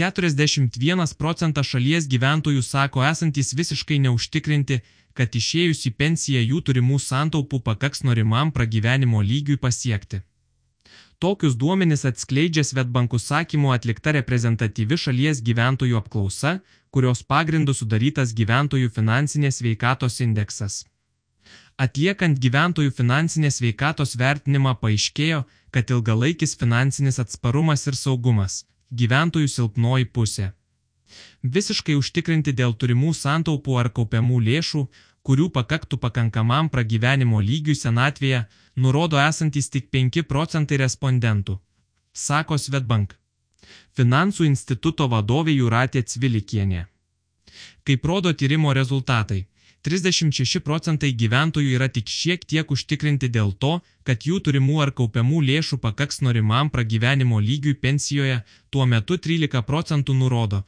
41 procentas šalies gyventojų sako esantys visiškai neužtikrinti, kad išėjus į pensiją jų turimų santaupų pakaks norimam pragyvenimo lygiui pasiekti. Tokius duomenis atskleidžia Svetbankų sakymu atlikta reprezentatyvi šalies gyventojų apklausa, kurios pagrindų sudarytas gyventojų finansinės veikatos indeksas. Atliekant gyventojų finansinės veikatos vertinimą paaiškėjo, kad ilgalaikis finansinis atsparumas ir saugumas - gyventojų silpnoji pusė. Visiškai užtikrinti dėl turimų santaupų ar kaupiamų lėšų, kurių pakaktų pakankamam pragyvenimo lygiui senatvėje, nurodo esantys tik 5 procentai respondentų, sako Svetbank. Finansų instituto vadovė Juratė Cvilikienė. Kaip rodo tyrimo rezultatai, 36 procentai gyventojų yra tik šiek tiek užtikrinti dėl to, kad jų turimų ar kaupiamų lėšų pakaks norimam pragyvenimo lygiui pensijoje, tuo metu 13 procentų nurodo,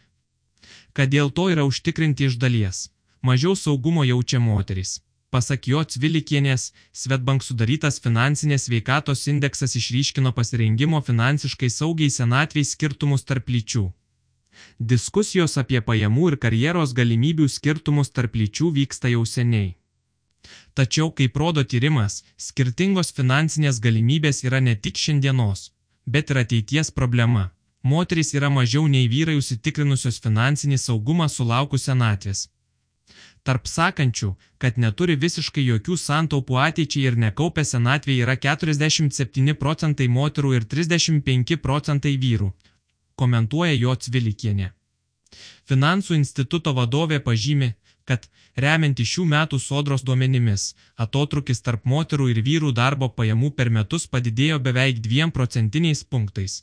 kad dėl to yra užtikrinti iš dalies mažiau saugumo jaučia moterys. Pasak jo Cvilikienės, Svetbank sudarytas finansinės veikatos indeksas išryškino pasirengimo finansiškai saugiai senatviai skirtumus tarp lyčių. Diskusijos apie pajamų ir karjeros galimybių skirtumus tarp lyčių vyksta jau seniai. Tačiau, kaip rodo tyrimas, skirtingos finansinės galimybės yra ne tik šiandienos, bet ir ateities problema. Moterys yra mažiau nei vyrai užsitikrinusios finansinį saugumą sulaukus senatvės. Tarp sakančių, kad neturi visiškai jokių santaupų ateičiai ir nekaupia senatvėje yra 47 procentai moterų ir 35 procentai vyrų, komentuoja jo Cvilikienė. Finansų instituto vadovė pažymi, kad, remianti šių metų sodros duomenimis, atotrukis tarp moterų ir vyrų darbo pajamų per metus padidėjo beveik 2 procentiniais punktais.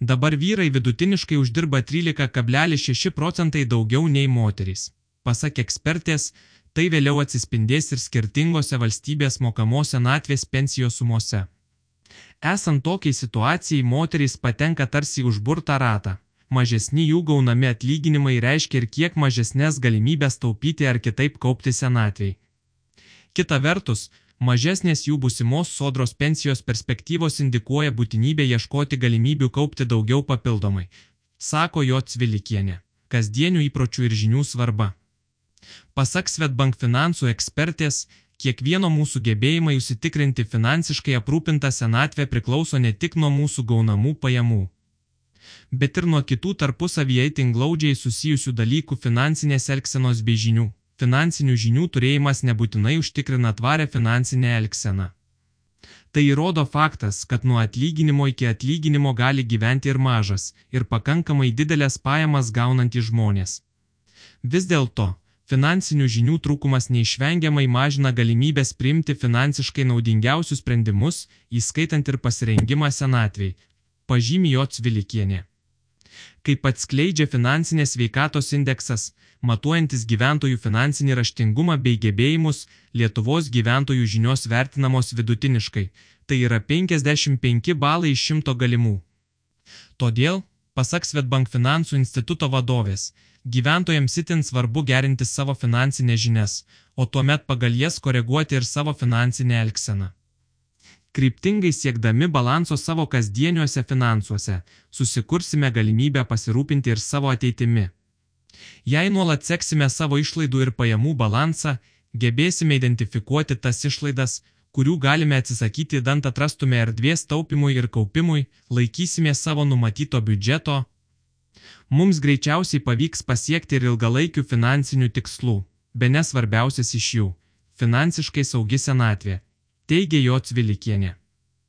Dabar vyrai vidutiniškai uždirba 13,6 procentai daugiau nei moterys. Pasak ekspertės, tai vėliau atsispindės ir skirtingose valstybės mokamos senatvės pensijos sumose. Esant tokiai situacijai, moterys patenka tarsi užburtą ratą. Mažesni jų gaunami atlyginimai reiškia ir kiek mažesnės galimybės taupyti ar kitaip kaupti senatviai. Kita vertus, mažesnės jų busimos sodros pensijos perspektyvos indikuoja būtinybę ieškoti galimybių kaupti daugiau papildomai, sako jo Cvilikienė. Kasdienių įpročių ir žinių svarba. Pasak Svetbank finansų ekspertės, kiekvieno mūsų gebėjimai užsitikrinti finansiškai aprūpintą senatvę priklauso ne tik nuo mūsų gaunamų pajamų, bet ir nuo kitų tarpusavyje itin glaudžiai susijusių dalykų finansinės elgsenos bei žinių. Finansinių žinių turėjimas nebūtinai užtikrina tvarę finansinę elgseną. Tai įrodo faktas, kad nuo atlyginimo iki atlyginimo gali gyventi ir mažas, ir pakankamai didelės pajamas gaunantys žmonės. Vis dėlto, Finansinių žinių trūkumas neišvengiamai mažina galimybės priimti finansiškai naudingiausius sprendimus, įskaitant ir pasirengimą senatviai, pažymi jo Cvilikienė. Kaip atskleidžia finansinės veikatos indeksas, matuojantis gyventojų finansinį raštingumą bei gebėjimus, Lietuvos gyventojų žinios vertinamos vidutiniškai, tai yra 55 balai iš 100 galimų. Todėl, pasak Svetbank finansų instituto vadovės, Gyventojams itin svarbu gerinti savo finansinės žinias, o tuomet pagal jas koreguoti ir savo finansinę elgseną. Kryptingai siekdami balanso savo kasdieniuose finansuose, susikursime galimybę pasirūpinti ir savo ateitimi. Jei nuolat seksime savo išlaidų ir pajamų balansą, gebėsime identifikuoti tas išlaidas, kurių galime atsisakyti dant atrastume erdvės taupimui ir kaupimui, laikysime savo numatyto biudžeto, mums greičiausiai pavyks pasiekti ir ilgalaikių finansinių tikslų, be nesvarbiausias iš jų - finansiškai saugi senatvė, teigia jo Cvilikienė.